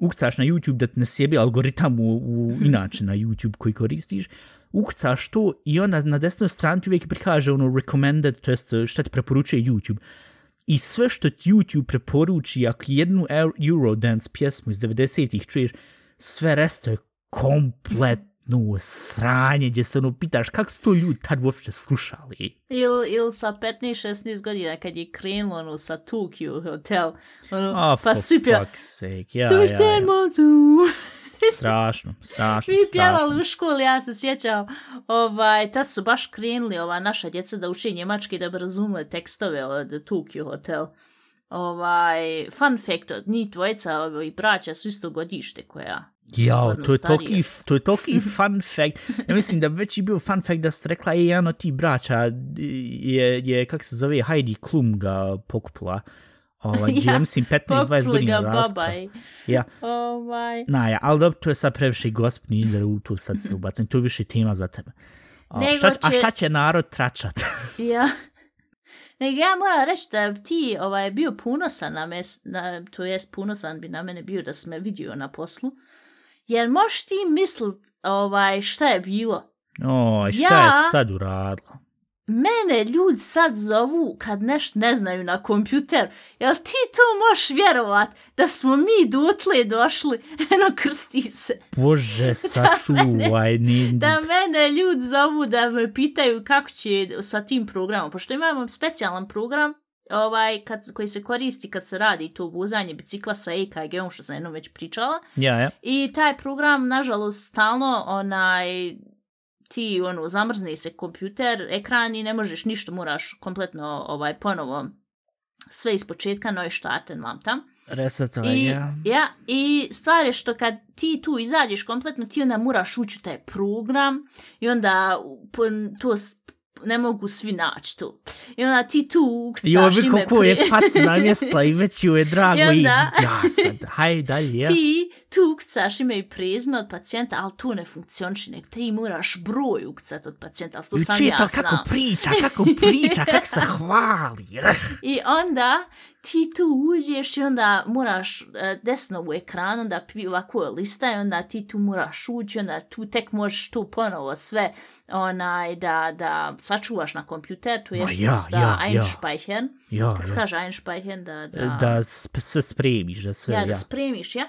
ukcaš na YouTube da te ne sjebi algoritam u, u, inače na YouTube koji koristiš, ukcaš to i onda na desnoj strani ti uvijek prikaže ono recommended, to jest šta ti preporučuje YouTube. I sve što ti YouTube preporuči, ako jednu Eu- Eurodance pjesmu iz 90-ih čuješ, sve resto je kompletno sranje, gdje se ono pitaš kako su to ljudi tad uopšte slušali. Ili il sa 15-16 godina kad je krenulo ono sa Tokyo Hotel, ono, Oh, pa for svi pjeva, fuck's sake, ja, ja, ja. Strašno, strašno, Mi pjevali strašno. u školi, ja se sjećam, ovaj, tad su baš krenuli ova naša djeca da uči njemački da bi razumeli tekstove od Tokyo Hotel. ovaj, fun fact od njih dvojica i braća su isto godište koja su to je toliki, to je toliki fun fact. Ja mislim da već je bio fun fact da ste rekla, je jedan od tih braća je, je kak se zove, Heidi Klum ga pokupila. Ovaj, ja, ja mislim 15-20 Pokli godina ga raska. Ja, Ovaj. na ja, ali dobro, to je sad previše gospodni da u tu sad se ubacim. To je više tema za tebe. A, Nego šta, a će- šta će narod tračat? Ja. Nego ja moram reći da ti ovaj, bio punosan na me, na, to jest punosan bi na mene bio da si me vidio na poslu. Jer možeš ti mislit ovaj, šta je bilo? O, šta je Ja- sad uradila? Mene ljudi sad zovu kad nešto ne znaju na kompjuter. Jel ti to možeš vjerovat da smo mi dotle došli? Eno krsti se. Bože, sačuvaj, ni... Da mene ljudi zovu da me pitaju kako će sa tim programom. Pošto imamo specijalan program ovaj, kad, koji se koristi kad se radi to vozanje bicikla sa EKG-om, što sam jednom već pričala. Ja, ja. I taj program, nažalost, stalno onaj, ti ono, zamrzne se kompjuter, ekran i ne možeš ništa, moraš kompletno ovaj, ponovo sve iz početka, no i štaten vam tam. Resetova, I, ja. I stvar je što kad ti tu izađeš kompletno, ti onda moraš ući u taj program i onda po, to ne mogu svi naći tu. I onda ti tu ukcaš I ovo ime koliko je fac namjestila i već ju je drago I i, onda- ja sad, hajde dalje, ja. ti tu ukcaš ime i prezime od pacijenta, ali tu ne funkcioniši, nek ti moraš broj ukcat od pacijenta, ali to I sam čita ja znam. kako priča, kako priča, kako se hvali. I onda ti tu uđeš i onda moraš uh, desno u ekranu, onda ovako je lista i onda ti tu moraš ući, onda tu tek možeš tu ponovo sve onaj da, da sačuvaš na kompjuter, tu je Ma što ja, da ja, ja. einspeichern. Ja, Kako se ja. kaže einspeichern? Da, da, Da sp se spremiš, da sve, ja, ja. da spremiš, ja?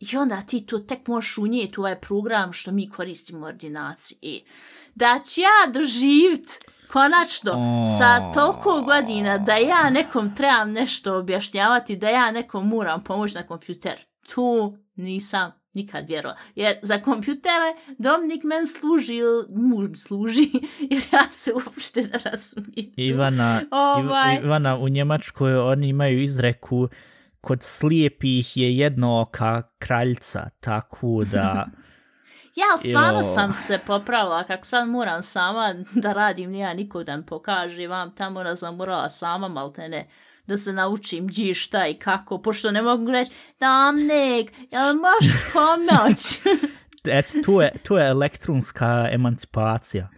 I onda ti tu tek možeš unijeti u ovaj program što mi koristimo u ordinaciji. I da ću ja doživit konačno sa toliko godina da ja nekom trebam nešto objašnjavati, da ja nekom moram pomoći na kompjuter. Tu nisam nikad vjerovala. Jer za kompjutere Dominik men služi, ili muž služi, jer ja se uopšte ne razumijem. Ivana, Ovaj. Iv, Ivana, u Njemačkoj oni imaju izreku kod slijepih je jedno oka kraljica, tako da... Ja, stvarno Jo. sam se popravila, kako sad moram sama da radim, nije nikog da mi pokaže, vam tamo da sam morala sama, maltene, da se naučim gdje šta i kako, pošto ne mogu reći, Domnik, jel možeš pomoć? Eto, tu je, tu je elektronska emancipacija.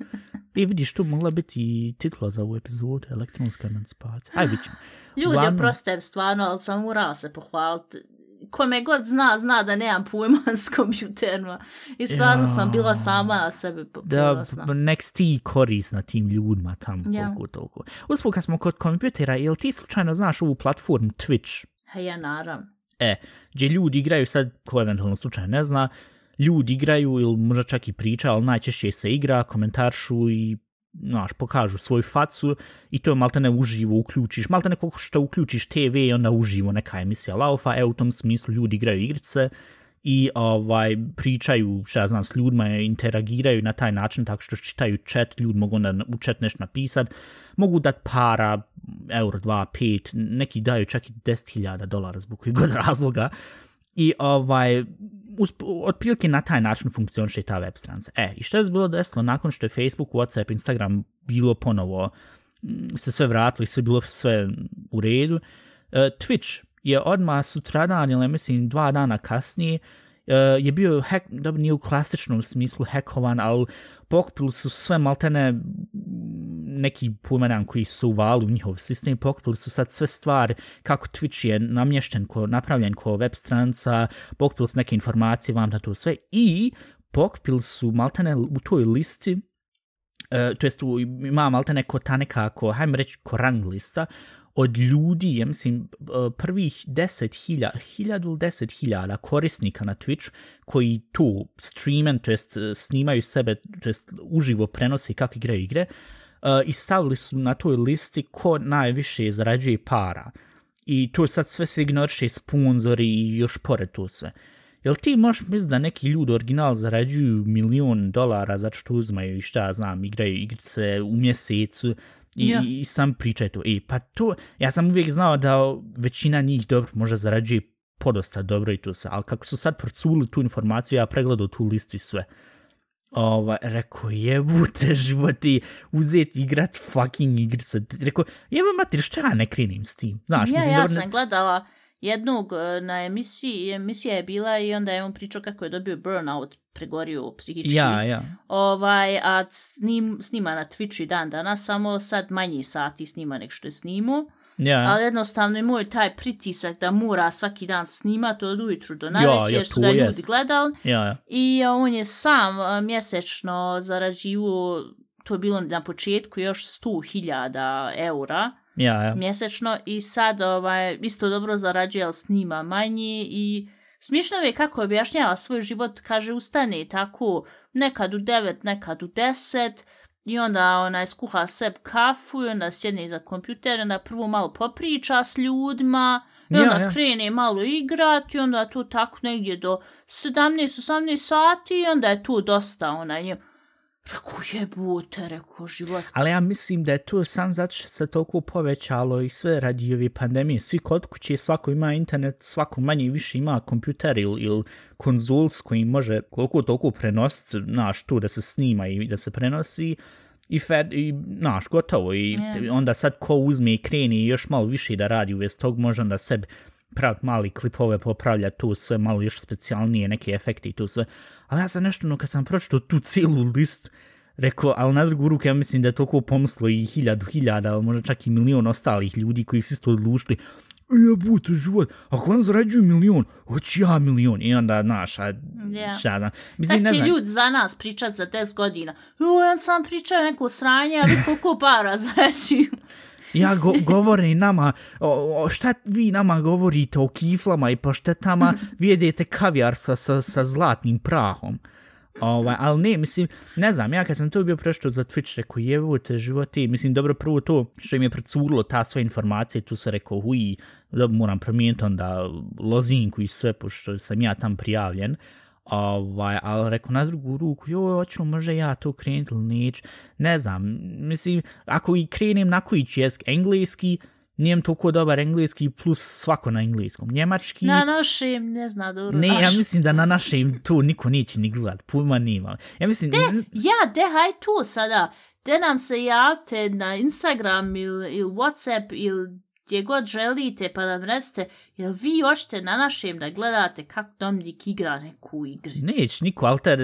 I vidiš, tu mogla biti i titula za ovu epizodu, elektronska emancipacija. Hajde, vidit ćemo. Ljudi, Uglavnom- oprostem, stvarno, ali sam morala se pohvaliti. Kome god zna, zna da nemam pojma s kompjuterima. I stvarno sam bila sama na sebe Da, ponosna. nek ti korisna tim ljudima tamo, Ja. toliko, toliko. Usput, kad smo kod kompjutera, jel ti slučajno znaš ovu platformu Twitch? Ha, ja, naravno. E, gdje ljudi igraju, sad, ko eventualno slučajno ne zna, ljudi igraju ili možda čak i priča, ali najčešće se igra, komentaršu i znaš, pokažu svoju facu i to je maltene uživo uključiš, maltene koliko što uključiš TV i onda uživo neka emisija laufa, e u tom smislu ljudi igraju igrice i ovaj pričaju, šta ja znam, s ljudima interagiraju na taj način tako što čitaju chat, ljudi mogu onda u chat nešto napisat, mogu dat para, euro, dva, pet, neki daju čak i 10.000 dolara zbog kojeg god razloga, i ovaj, usp, otprilike na taj način funkcioniše ta web stranica. E, i što je bilo desilo nakon što je Facebook, Whatsapp, Instagram bilo ponovo mm, se sve vratilo i sve bilo sve u redu, e, Twitch je odmah sutradan, ili mislim dva dana kasnije, e, je bio hack, dobro nije u klasičnom smislu hackovan, ali pokupili su sve maltene neki pojmenan koji su uvali u njihov sistem, pokupili su sad sve stvari kako Twitch je namješten, ko, napravljen ko web stranca, pokupili su neke informacije vam na to sve i pokupili su maltene u toj listi uh, to jest ima maltene ko ta nekako, hajmo reći, ko rang lista, od ljudi, ja mislim, e, prvih 10.000, 1000 ili 10.000 korisnika na Twitch koji tu streamen, to jest e, snimaju sebe, to jest uživo prenose kako igraju igre, e, i stavili su na toj listi ko najviše zarađuje para. I to sad sve se ignoriše sponzori i još pored to sve. Jel ti možeš misliti da neki ljudi original zarađuju milion dolara zato što uzmaju i šta ja znam, igraju igrice u mjesecu I, Ja. i, i sam pričaj to. E, pa to, ja sam uvijek znao da većina njih dobro može zarađuje podosta dobro i to sve, ali kako su sad proculi tu informaciju, ja pregledao tu listu i sve. Ovaj, rekao, jebute životi, uzeti igrat fucking igrice. Rekao, jebo mater, što ja ne krenim s tim? Znaš, ja, mislim, ja dobro, ne- sam gledala jednog e, na emisiji, emisija je bila i onda je on pričao kako je dobio burnout, pregorio psihički. Ja, ja. Ovaj, a snim, snima na Twitchu i dan danas, samo sad manji sati snima nek što je snimao. Ja, Ali jednostavno je moj taj pritisak da mora svaki dan snimati od ujutru do Ja, najveće, ja, jer su ljudi jest. gledali. ja, ja. I on je sam mjesečno zarađivo, to je bilo na početku još 100.000 eura Ja, ja. mjesečno i sad ovaj, isto dobro zarađuje, ali snima manje i smiješno je kako objašnjava svoj život, kaže ustane tako nekad u 9, nekad u 10 i onda ona skuha seb kafu i onda sjedne iza kompjutera, onda prvo malo popriča s ljudima i Ja, onda ja. krene malo igrat i onda to tako negdje do 17-18 sati i onda je to dosta ona nje. Rekao jebote, rekao život. Ali ja mislim da je to sam zato što se toliko povećalo i sve radi ove pandemije. Svi kod kuće, svako ima internet, svako manje i više ima kompjuter ili, ili konzul s kojim može koliko toliko prenositi, znaš, tu da se snima i da se prenosi i, fed, i znaš, gotovo. I Je. onda sad ko uzme i kreni i još malo više da radi u vez tog, može onda sebi praviti mali klipove, popravlja tu sve malo još specijalnije, neke efekte i tu sve. Ali ja sam nešto, no kad sam pročito tu cijelu listu, rekao, ali na drugu ruku ja mislim da je toliko pomislo i hiljadu hiljada, ali možda čak i milion ostalih ljudi koji su isto odlučili jebute život, ako on zarađuje milion, hoću ja milion. I onda, znaš, a, Ja. šta ja znam. Mislim, Tako ne će znam, ljudi za nas pričat za 10 godina. Jo, ja sam pričao neko sranje, ali koliko para zarađuju ja go, govori nama, o, o, šta vi nama govorite o kiflama i paštetama, vi jedete kavijar sa, sa, sa zlatnim prahom. Ovaj, ali ne, mislim, ne znam, ja kad sam to bio prešto za Twitch, rekao, jevo te životi, mislim, dobro, prvo to što im je precurilo ta sva informacija, tu se rekao, huj, dobro, moram promijeniti onda lozinku i sve, pošto sam ja tam prijavljen, ovaj, ali rekao na drugu ruku, joj, hoću možda ja to krenuti ili neću, ne znam, mislim, ako i krenem na koji će jezik, engleski, nijem toliko dobar engleski plus svako na engleskom. Njemački, Na našem, ne zna dobro. ne, ja mislim da na našem to niko neće ni gledat, pojma nima. Ja mislim, Ja, de, haj tu sada. De nam se javite na Instagram ili, ili Whatsapp ili gdje god želite, pa nam recite, jel vi hoćete na našem da gledate kako Dominik igra neku igricu? Neć, niko, ali te,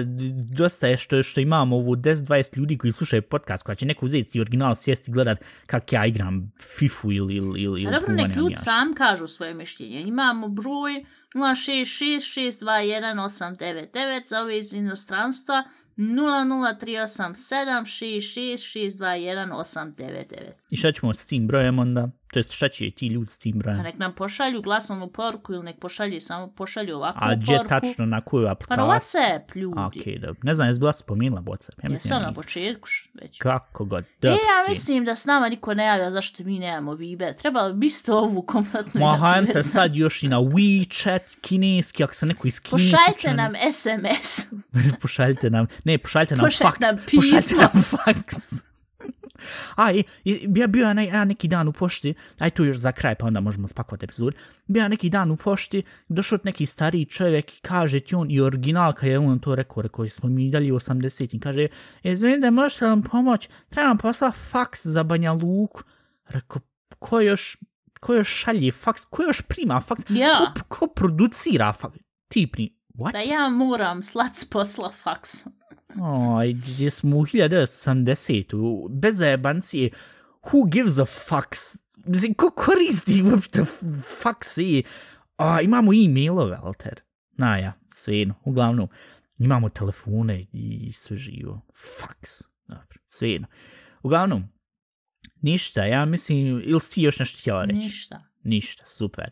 dosta je što, što imamo ovu 10-20 ljudi koji slušaju podcast, koja će neko uzeti original sjesti i gledat kak ja igram Fifu ili, ili, ili, ili dobro, puma, nek ljudi sam kažu svoje mišljenje. Imamo broj 066621899 za ove iz inostranstva 0038766621899. I šta ćemo s tim brojem onda? To jest šta će ti ljudi s tim brojem? Pa nek nam pošalju glasovnu poruku ili nek pošalju samo pošalju ovakvu A gdje poruku. tačno, na koju Pa na aplikaciju? WhatsApp, ljudi. A, Okej, dobro. Ne znam, jes bila spomenula Whatsapp? Ja mislim, Jesam na početku već. Kako god. E, Dobro, ja svi. mislim da s nama niko ne javlja zašto mi nemamo Viber. Trebalo bi isto ovu kompletnu Ma, hajem se sad još i na WeChat, kineski, ako se neko iz Kine Pošaljte slučajno- nam SMS. pošaljite nam, ne, pošaljite nam Pošaljte faks. nam pismo. Pošaljite nam faks. A, i, i, ja bio ja, ne, ja neki dan u pošti, aj tu još za kraj, pa onda možemo spakovati epizod. Bio ja neki dan u pošti, došao neki stariji čovjek i kaže ti on, i original, kad je on to rekao, rekao, smo mi dalje u 80 kaže, izvinite, možete vam pomoć, trebam posla faks za Banja Luku. Rekao, ko još, ko još šalje faks, ko još prima faks, Ja. ko, ko producira faks, ti pri, what? Da ja moram slat posla faksom. Oj, gdje smo u 1980-u, bez zajebancije, who gives a fucks? Mislim, ko koristi uopšte faksi? A, imamo e-mailove, Alter. Na ja, svejedno, uglavnom. Imamo telefone i sve živo. Faks. Dobro, svejedno. Uglavnom, ništa, ja mislim, ili si još nešto htjela reći? Ništa. Ništa, super.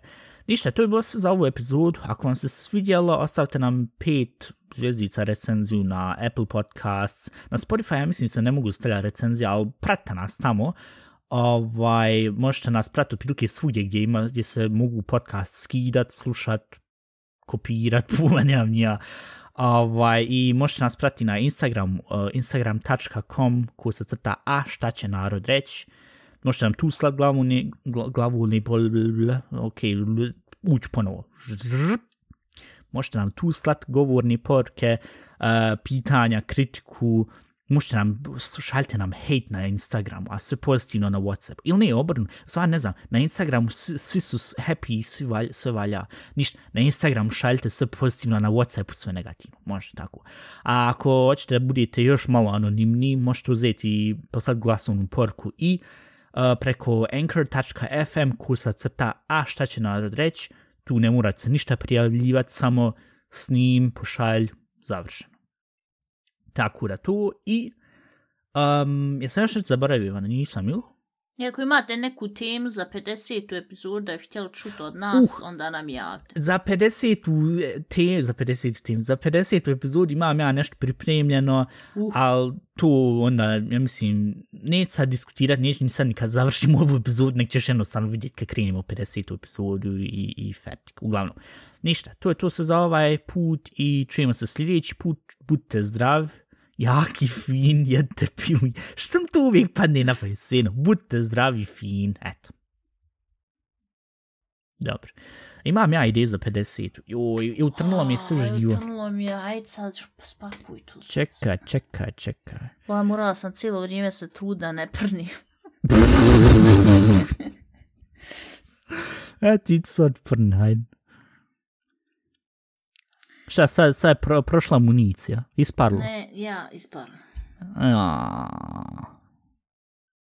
Ništa, to je bilo sve za ovu epizodu. Ako vam se svidjelo, ostavite nam pet zvijezdica recenziju na Apple Podcasts. Na Spotify, ja mislim, se ne mogu stavljati recenzije, ali pratite nas tamo. Ovaj, možete nas pratiti otprilike svugdje gdje, ima, gdje se mogu podcast skidat, slušat, kopirat, puma, nemam nija. Ovaj, I možete nas pratiti na Instagram, uh, instagram.com ko se crta a šta će narod reći. Možete nam tu slat glavu, ne, glavu ne bol, bl, bl, ok, uć ponovo. Možete nam tu slat govorni porke, uh, pitanja, kritiku, možete nam, šaljte nam hate na Instagramu, a sve pozitivno na Whatsapp. Ili ne, obrnu, sva ne znam, na Instagramu svi, su happy svi valja, sve valja. Ništa, na Instagramu šaljte sve pozitivno, a na Whatsappu sve negativno. Može tako. A ako hoćete da budete još malo anonimni, možete uzeti i poslati glasovnu porku i uh, preko anchor.fm kusa crta a šta će narod reći, tu ne morate se ništa prijavljivati, samo snim, pošalj, završeno. Tako da tu i um, jesam još nešto zaboravio, nisam ili? I ako imate neku temu za 50. epizodu da bi htjeli čuti od nas, uh, onda nam javite. Za 50. te, za 50. tem, za 50. epizodu imam ja nešto pripremljeno, Uh. ali to onda, ja mislim, neću sad diskutirati, neću ni sad nikad završimo ovu epizodu, nek ćeš jednostavno vidjeti kad krenemo u 50. epizodu i, i fetik. Uglavnom, ništa, to je to se za ovaj put i čujemo se sljedeći put, budite zdravi, jaki, fin, jedite pilu. Što mi to uvijek padne na pajeseno? Budite zdravi, fin, eto. Dobro. Imam ja ideju za 50. Joj, i utrnulo mi je sve živo. Utrnulo mi je, ajde sad spakuj tu. Čekaj, čekaj, čekaj. Pa morala sam cijelo vrijeme se trud da ne prni. E ti sad prnaj. Šta, sad, sad je pro, prošla municija. Isparla. Ne, ja, isparno. Ja.